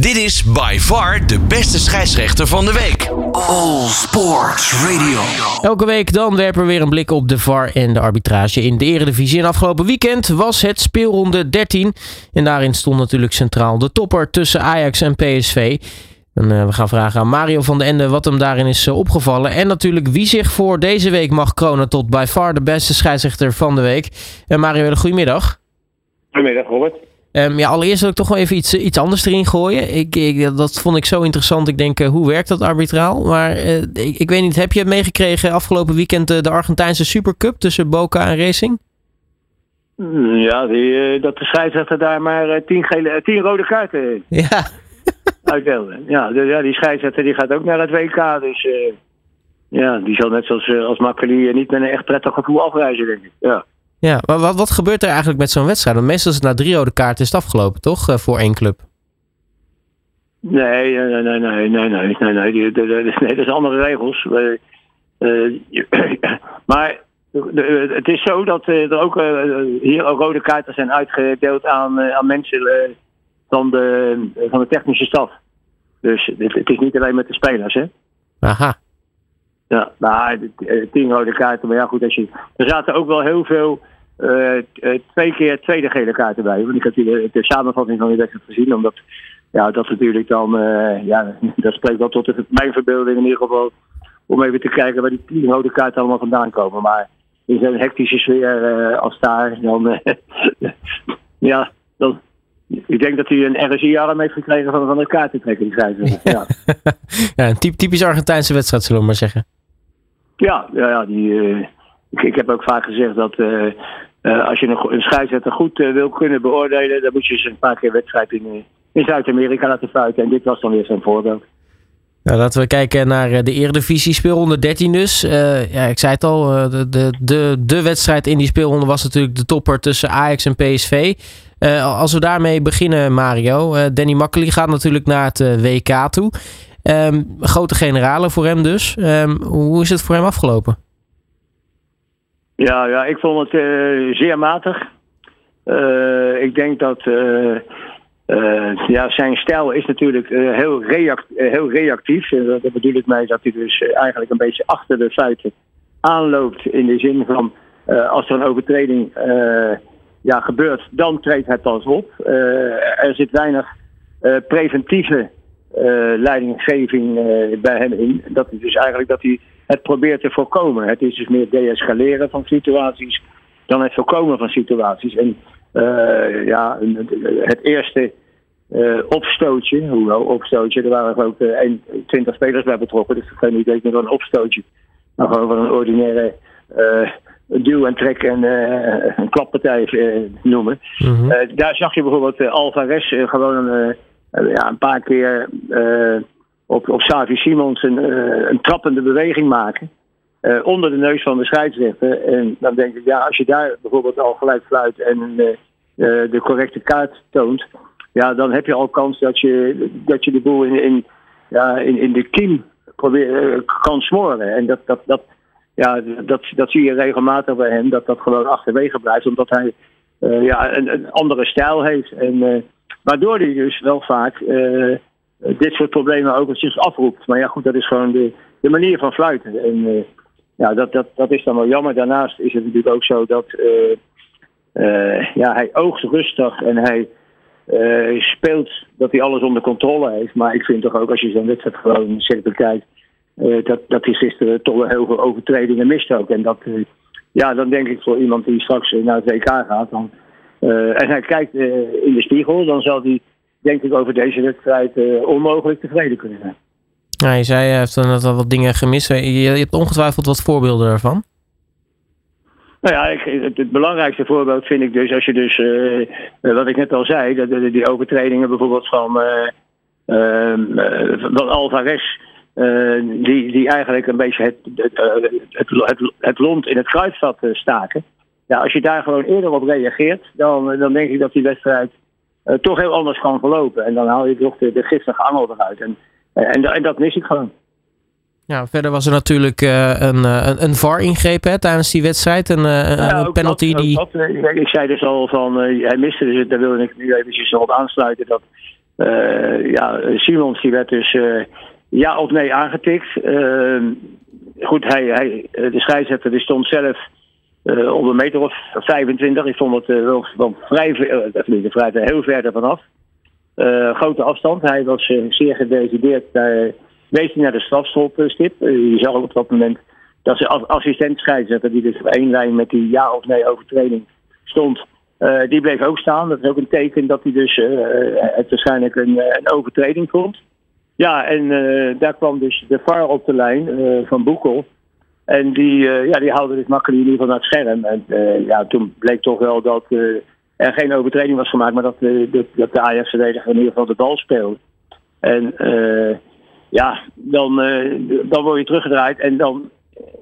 Dit is by far de beste scheidsrechter van de week. All Sports Radio. Elke week dan werpen we weer een blik op de VAR en de arbitrage in de Eredivisie. En afgelopen weekend was het speelronde 13. En daarin stond natuurlijk centraal de topper tussen Ajax en PSV. En uh, we gaan vragen aan Mario van den Ende wat hem daarin is uh, opgevallen. En natuurlijk wie zich voor deze week mag kronen tot by far de beste scheidsrechter van de week. En Mario, een goedemiddag. Goedemiddag, Robert. Um, ja, allereerst wil ik toch wel even iets, iets anders erin gooien. Ik, ik, dat vond ik zo interessant. Ik denk, uh, hoe werkt dat arbitraal? Maar uh, ik, ik, weet niet, heb je het meegekregen afgelopen weekend uh, de Argentijnse Supercup tussen Boca en Racing? Ja, die, dat de scheidsrechter daar maar tien, gele, tien rode kaarten ja. uitdeelde. Ja, de, ja, die scheidsrechter die gaat ook naar het WK. Dus ja, die zal net zoals als Makkeli niet met een echt prettig gevoel afreizen, denk ik. Ja. Ja, maar wat, wat gebeurt er eigenlijk met zo'n wedstrijd? Want meestal is het na drie rode kaarten is het afgelopen, toch? Uh, voor één club. Nee, nee, nee, nee, nee, nee, nee, nee, nee dat zijn andere regels. Uh, maar het is zo dat er ook hier ook rode kaarten zijn uitgedeeld aan, aan mensen van, de, van de technische staf. Dus het, het is niet alleen met de spelers, hè? Aha. Ja, maar tien rode kaarten. Maar ja, goed, als je, er zaten ook wel heel veel twee keer tweede gele kaarten bij. Want ik heb hier de, de samenvatting van die wedstrijd gezien. Omdat ja, dat natuurlijk dan, uh, ja, dat spreekt wel tot de, mijn verbeelding in ieder geval. Om even te kijken waar die tien rode kaarten allemaal vandaan komen. Maar in zo'n hectische sfeer als daar, dan, ja, dan, ik denk dat hij een RSI-arm heeft gekregen van, van de kaartentrekker. Ja. ja, een typisch Argentijnse wedstrijd, zullen we maar zeggen. Ja, ja, ja die, ik, heb ook vaak gezegd dat uh, uh, als je een, een scheidsrechter goed wil kunnen beoordelen, dan moet je ze een paar keer wedstrijd in, Zuid-Amerika laten fluiten. En dit was dan weer zo'n voorbeeld. Nou, laten we kijken naar de Eredivisie speelronde 13 dus. ja, ik zei het al, de, de, de, de wedstrijd in die speelronde was natuurlijk de topper tussen Ajax en PSV. als we daarmee beginnen, Mario. Danny Makkely gaat natuurlijk naar het WK toe. Um, grote generalen voor hem dus. Um, hoe is het voor hem afgelopen? Ja, ja ik vond het uh, zeer matig. Uh, ik denk dat uh, ja, zijn stijl is natuurlijk heel, heel reactief. Dat bedoel ik mee dat hij dus eigenlijk een beetje achter de feiten aanloopt. In de zin van als er een overtreding ja, gebeurt, dan treedt hij pas op. er zit weinig preventieve leidinggeving bij hem in. Dat is dus eigenlijk dat hij het probeert te voorkomen. Het is dus meer deescaleren van situaties dan het voorkomen van situaties. En uh, ja, het eerste opstootje, hoewel opstootje, er waren ook 20 spelers bij betrokken, dus geen idee meer van een opstootje. Maar gewoon van een ordinaire duw en trek en een klappartij noemen. Mm -hmm. daar zag je bijvoorbeeld Alvarez gewoon uh, ja, een paar keer uh, op, op Savi Simons een, uh, een trappende beweging maken. onder de neus van de scheidsrechter. En dan denk ik, ja, als je daar bijvoorbeeld al gelijk fluit en de correcte kaart toont. Ja, dan heb je al kans dat je, dat je de boel in, in, ja, in, in de kiem kan smoren. En dat, dat, dat, ja, dat, dat zie je regelmatig bij hem, dat dat gewoon achterwege blijft. Omdat hij ja, een, andere stijl heeft. En Waardoor hij dus wel vaak dit soort problemen ook zich afroept. Maar ja, goed, dat is gewoon de, de manier van fluiten. En uh, ja, dat, dat, dat is dan wel jammer. Daarnaast is het natuurlijk ook zo dat uh, ja, hij oogst rustig en hij speelt dat hij alles onder controle heeft. Maar ik vind toch ook als je zo'n wedstrijd gewoon zegt bekijkt, dat, dat hij gisteren toch wel heel veel overtredingen mist ook. En dat, ja, dan denk ik voor iemand die straks naar het WK gaat, dan en hij kijkt in de spiegel, dan zal hij, denk ik, over deze wedstrijd uh, onmogelijk tevreden kunnen zijn. Ja, je zei, hij heeft dan al wat dingen gemist. Je, je hebt ongetwijfeld wat voorbeelden ervan. Nou ja, ik, het, het, belangrijkste voorbeeld vind ik dus als je dus, wat ik net al zei, dat, die overtredingen bijvoorbeeld van, ehm, van Alvarez, die, die eigenlijk een beetje het, het, het, het, het lont in het kruidvat staken ja, als je daar gewoon eerder op reageert, dan, dan denk ik dat die wedstrijd uh, toch heel anders kan verlopen. En dan haal je toch de, de giftige angel eruit. En, en, en, dat mis ik gewoon. Ja, verder was er natuurlijk uh, een, een, een VAR-ingreep tijdens die wedstrijd. Een, ja, een penalty dat, die. Dat, ik zei dus al van, hij miste dus, daar wilde ik nu eventjes op aansluiten. Dat ja, Simons die werd dus ja of nee aangetikt. Ehm, goed, hij, hij, de scheidsrechter die stond zelf op een meter of 25. Ik vond het wel, wel vrij, uh, vrij heel ver ervan af. grote afstand. Hij was zeer gedecideerd. wees hij naar de strafstopstip. je zag op dat moment dat ze assistent scheidsrechter, die dus op één lijn met die ja of nee overtreding stond, uh, die bleef ook staan. Dat is ook een teken dat hij dus uh, het waarschijnlijk een, een, overtreding vond. Ja, en uh, daar kwam dus de VAR op de lijn van Boekel. En die, ja, die haalde dit makkelijk in ieder geval naar het scherm. En ja, toen bleek toch wel dat er geen overtreding was gemaakt, maar dat, de, dat de Ajax-verdediger in ieder geval de bal speelde. En ja, dan, dan word je teruggedraaid en dan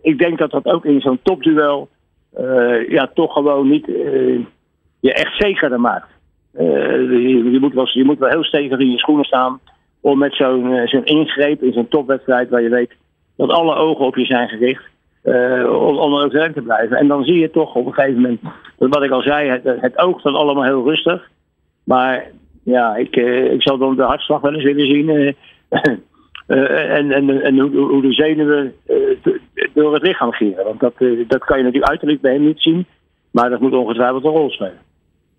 ik denk dat dat ook in zo'n topduel uh, ja, toch gewoon niet uh, je echt zekerder maakt. Uh, je, je, moet wel, je moet wel heel stevig in je schoenen staan om met zo'n zo'n ingreep in zo'n topwedstrijd waar je weet dat alle ogen op je zijn gericht, om, om ook te blijven. En dan zie je toch op een gegeven moment, wat ik al zei, het, oogt dan allemaal heel rustig. Maar ja, ik, ik zal dan de hartslag wel eens willen zien. Uh, en en, en hoe, de zenuwen door het lichaam gieren. Want dat, dat kan je natuurlijk uiterlijk bij hem niet zien. Maar dat moet ongetwijfeld een rol spelen.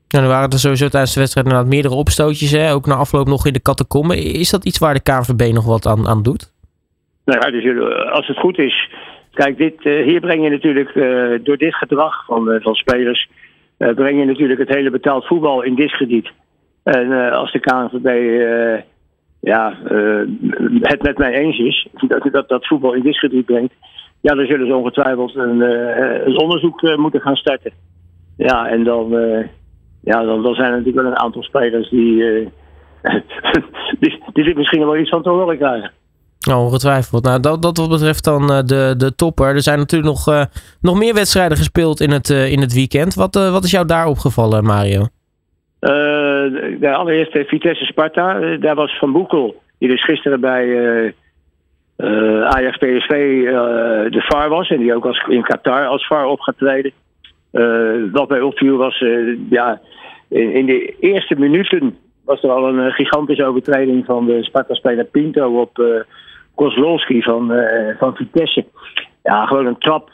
Ja, er waren er sowieso tijdens de wedstrijd meerdere opstootjes. Hè? Ook na afloop nog in de catacomben. Is dat iets waar de KNVB nog wat aan, aan doet? Nou ja, dus, als het goed is. Kijk, dit, hier breng je natuurlijk door dit gedrag van, van spelers. breng je natuurlijk het hele betaald voetbal in discrediet. En als de KNVB ja, het met mij eens is dat, dat, dat voetbal in discrediet brengt, ja, dan zullen ze ongetwijfeld een, een onderzoek moeten gaan starten. Ja, en dan, ja, dan, dan zijn er natuurlijk wel een aantal spelers die, die, die dit misschien wel iets van te horen krijgen. Oh, ongetwijfeld. Nou, dat, dat wat betreft dan de, de topper. Er zijn natuurlijk nog, nog meer wedstrijden gespeeld in het, in het weekend. Wat, wat is jou daar opgevallen, Mario? De allereerste Vitesse Sparta, daar was Van Boekel, die dus gisteren bij Ajax PSV de VAR was en die ook als, in Qatar als VAR op gaat treden. wat mij opviel was, ja, in, in, de eerste minuten was er al een gigantische overtreding van de Sparta-speler Pinto op Kozlowski van, van Vitesse. Ja, gewoon een trap.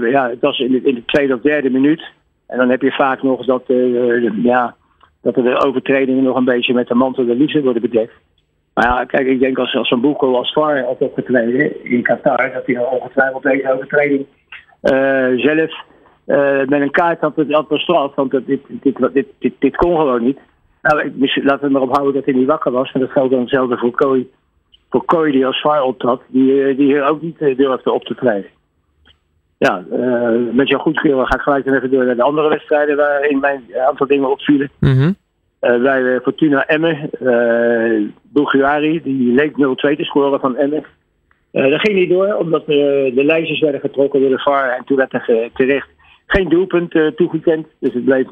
ja, het was in de, in de tweede of derde minuut. En dan heb je vaak nog dat, uh, ja, dat er de overtredingen nog een beetje met de mantel de liefde worden bedekt. Maar ja, kijk, ik denk als, als een Boekel als VAR had opgetreden in Qatar, dat hij ongetwijfeld deze overtreding uh, zelf uh, met een kaart had, had bestraft. Want dit, dit, dit, dit, dit kon gewoon niet. Nou, laten we maar ophouden dat hij niet wakker was. En dat geldt dan hetzelfde voor Kooi. Voor Kooi die als VAR optrad, die, die hier ook niet durfde op te treden ja, uh, met jouw goedkeuren ga ik gelijk even door naar de andere wedstrijden waarin mijn aantal dingen opvielen. Mm -hmm. uh, bij Fortuna Emmen, uh, Bulgari, die leek 0-2 te scoren van Emmen. dat ging niet door, omdat de, de lijstjes werden getrokken door de VAR en toen werd er terecht geen doelpunt toegekend, dus het bleef 0-1.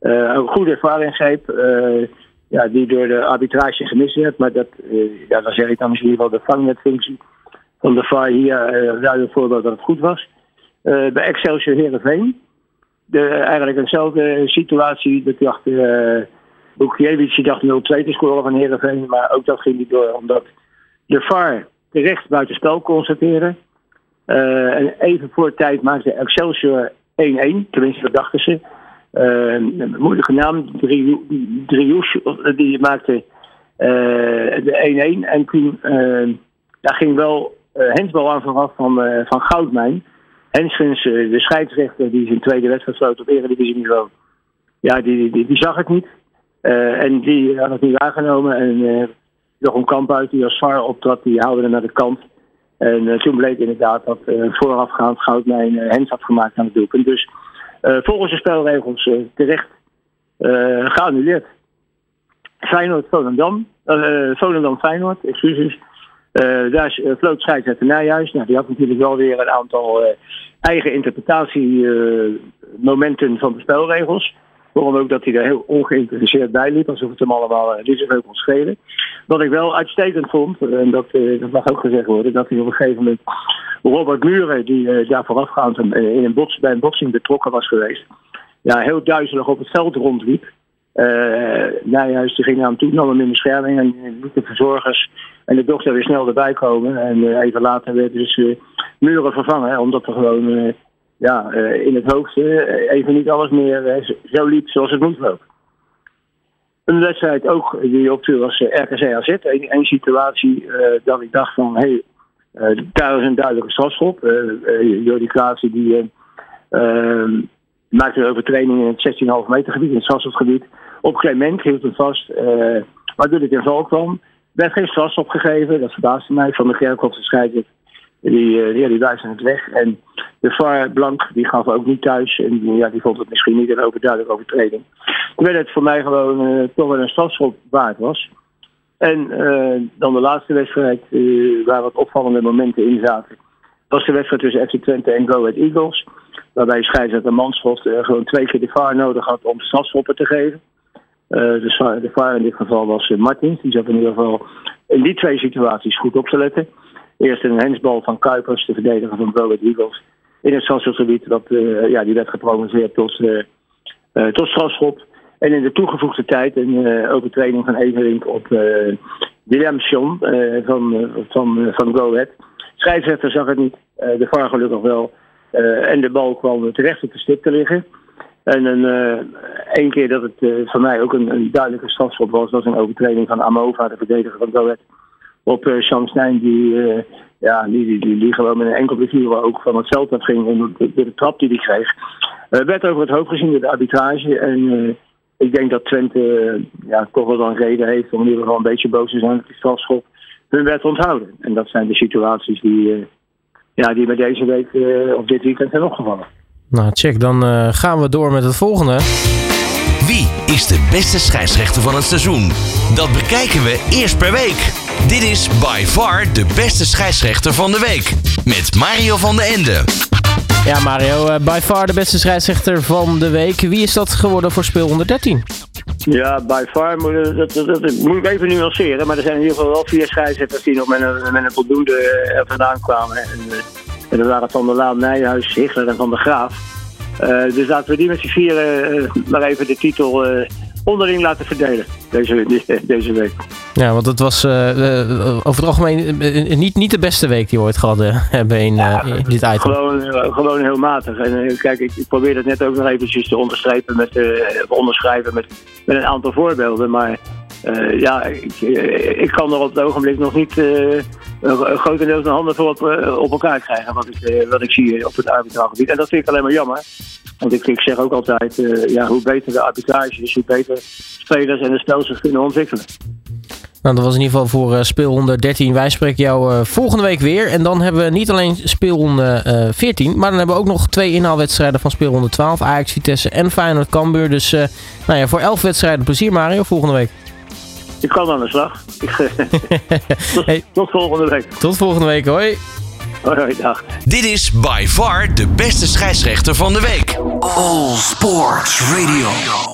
een goede ervaringsgreep, ja, die door de arbitrage gemist werd, maar dat, ja, dan zeg ik dan misschien wel de vangnetfunctie van de VAR hier uh, duidelijk voorbeeld dat het goed was. Uh, bij Excelsior Heerenveen. De, eigenlijk eenzelfde situatie. Dat dacht, uh, Bukiewicz dacht 0-2 te scoren van Heerenveen. Maar ook dat ging niet door, omdat de VAR terecht buitenspel constateerde. Uh, en even voor tijd maakte Excelsior 1-1. Tenminste, dat dachten ze. Uh, moeilijke naam. Driouche, die maakte de 1-1. En toen daar ging wel uh, hensbal aan vooraf van, van Goudmijn. Henschens, eh, de scheidsrechter die zijn tweede wedstrijd sloot op Eredivisie-niveau. Ja, die, die, die, zag het niet. en die had het niet aangenomen. En uh, Jochem Kamphuis, die als zwaar optrad, die haalde hem naar de kant. En toen bleek inderdaad dat voorafgaand Goudmijn Hens had gemaakt aan het doelpunt. Dus volgens de spelregels terecht geannuleerd. Feyenoord-Volendam. Volendam-Feyenoord, excuses. Uh, daar uh, floot scheidsrechter Nijhuis. Nou, die had natuurlijk wel weer een aantal uh, eigen interpretatiemomenten van de spelregels. Waarom ook dat hij er heel ongeïnteresseerd bij liep, alsof het hem allemaal niet zoveel kon schelen. Wat ik wel uitstekend vond, en dat, dat mag ook gezegd worden, dat hij op een gegeven moment Robert Muren, die daar voorafgaand in een bij een botsing betrokken was geweest, ja, heel duizelig op het veld rondliep. Uh, Nijhuis die ging naar toe, nam hem in bescherming en liet de verzorgers en de dokter weer snel erbij komen. En even later werd dus muren vervangen, omdat er gewoon ja, in het hoofd even niet alles meer zo liep zoals het moet lopen. Een wedstrijd ook die opviel was RKC AZ. Een situatie dat ik dacht van, hé, hey, daar is een duidelijke strafschop. Jordi Klaassen die maakte een overtreding in het 16,5 meter gebied, in het strafschopgebied. Op Clement hield hem vast, waardoor het in val kwam. Er werd geen strafschop gegeven, dat verbaasde mij. Van de Gerkhoff, de die, uh, ja, die het weg. En de VAR Blank, die gaf ook niet thuis. En ja, die vond het misschien niet een overduidelijke overtreding. Terwijl het voor mij gewoon uh, toch wel een strafschop waard was. En dan de laatste wedstrijd, waar wat opvallende momenten in zaten, was de wedstrijd tussen FC Twente en Go Eagles. Waarbij scheidsrechter Manschoft uh, gewoon twee keer de VAR nodig had om strafschoppen te geven. De, VAR in dit geval was Martins. Die zat in ieder geval in die twee situaties goed op te letten. Eerst een hensbal van Kuipers, de verdediger van Robert Eagles. In het strafschopgebied, dat, ja, die werd gepromoveerd tot, tot strafschop. En in de toegevoegde tijd een overtreding van Everink op Willem John van, van, van Go. Scheidsrechter zag het niet, de VAR gelukkig wel. Uh, en de bal kwam terecht op de stip te liggen. En een, uh, één keer dat het uh, voor mij ook een, een duidelijke strafschop was, was een overtreding van Amova, de verdediger van Goed, op uh, Sean Snijn, die, ja, die, die, die, die, gewoon met een enkel plezier ook van het veld af ging door de, de, trap die hij kreeg. werd over het hoofd gezien door de arbitrage. En ik denk dat Twente ja, toch wel een reden heeft om in ieder geval een beetje boos te zijn dat die strafschop hun werd onthouden. En dat zijn de situaties die ja, die bij deze week uh, of dit weekend zijn opgevallen. Nou, check. Dan uh, gaan we door met het volgende. Wie is de beste scheidsrechter van het seizoen? Dat bekijken we eerst per week. Dit is by far de beste scheidsrechter van de week. Met Mario van den Ende. Ja, Mario, uh, by far de beste scheidsrechter van de week. Wie is dat geworden voor speel 113? Ja, by far moet, dat, dat, dat, moet ik even nuanceren. Maar er zijn in ieder geval wel vier scheidsrechters die nog met een, met een voldoende er vandaan kwamen. En, en dat waren Van der Laan, Nijhuis, Hichler en Van der Graaf. Uh, dus laten we die met z'n vieren uh, maar even de titel uh, onderling laten verdelen deze, deze week. Ja, want het was over het algemeen niet, niet de beste week die we ooit gehad hebben in, ja, in dit item. Gewoon, gewoon heel matig. En kijk, ik, ik probeer dat net ook nog eventjes te onderstrepen met, onderschrijven met, met een aantal voorbeelden. Maar ja, ik, ik kan er op het ogenblik nog niet grotendeels de handen voor op, op elkaar krijgen. Wat ik, wat ik zie op het arbitragebied. En dat vind ik alleen maar jammer. Want ik, ik zeg ook altijd, uh, ja, hoe beter de arbitrage is, hoe beter spelers en de spel zich kunnen ontwikkelen. Nou, dat was in ieder geval voor speelronde 13. Wij spreken jou volgende week weer. En dan hebben we niet alleen speelronde uh, 14, maar dan hebben we ook nog twee inhaalwedstrijden van speelronde 12. Ajax, Vitesse en Feyenoord Cambuur. Dus nou ja, voor 11 wedstrijden plezier Mario, volgende week. Ik kan aan de slag. tot, hey. tot volgende week. Tot volgende week, hoi. Hoi, dag. Dit is by far de beste scheidsrechter van de week. All Sports Radio.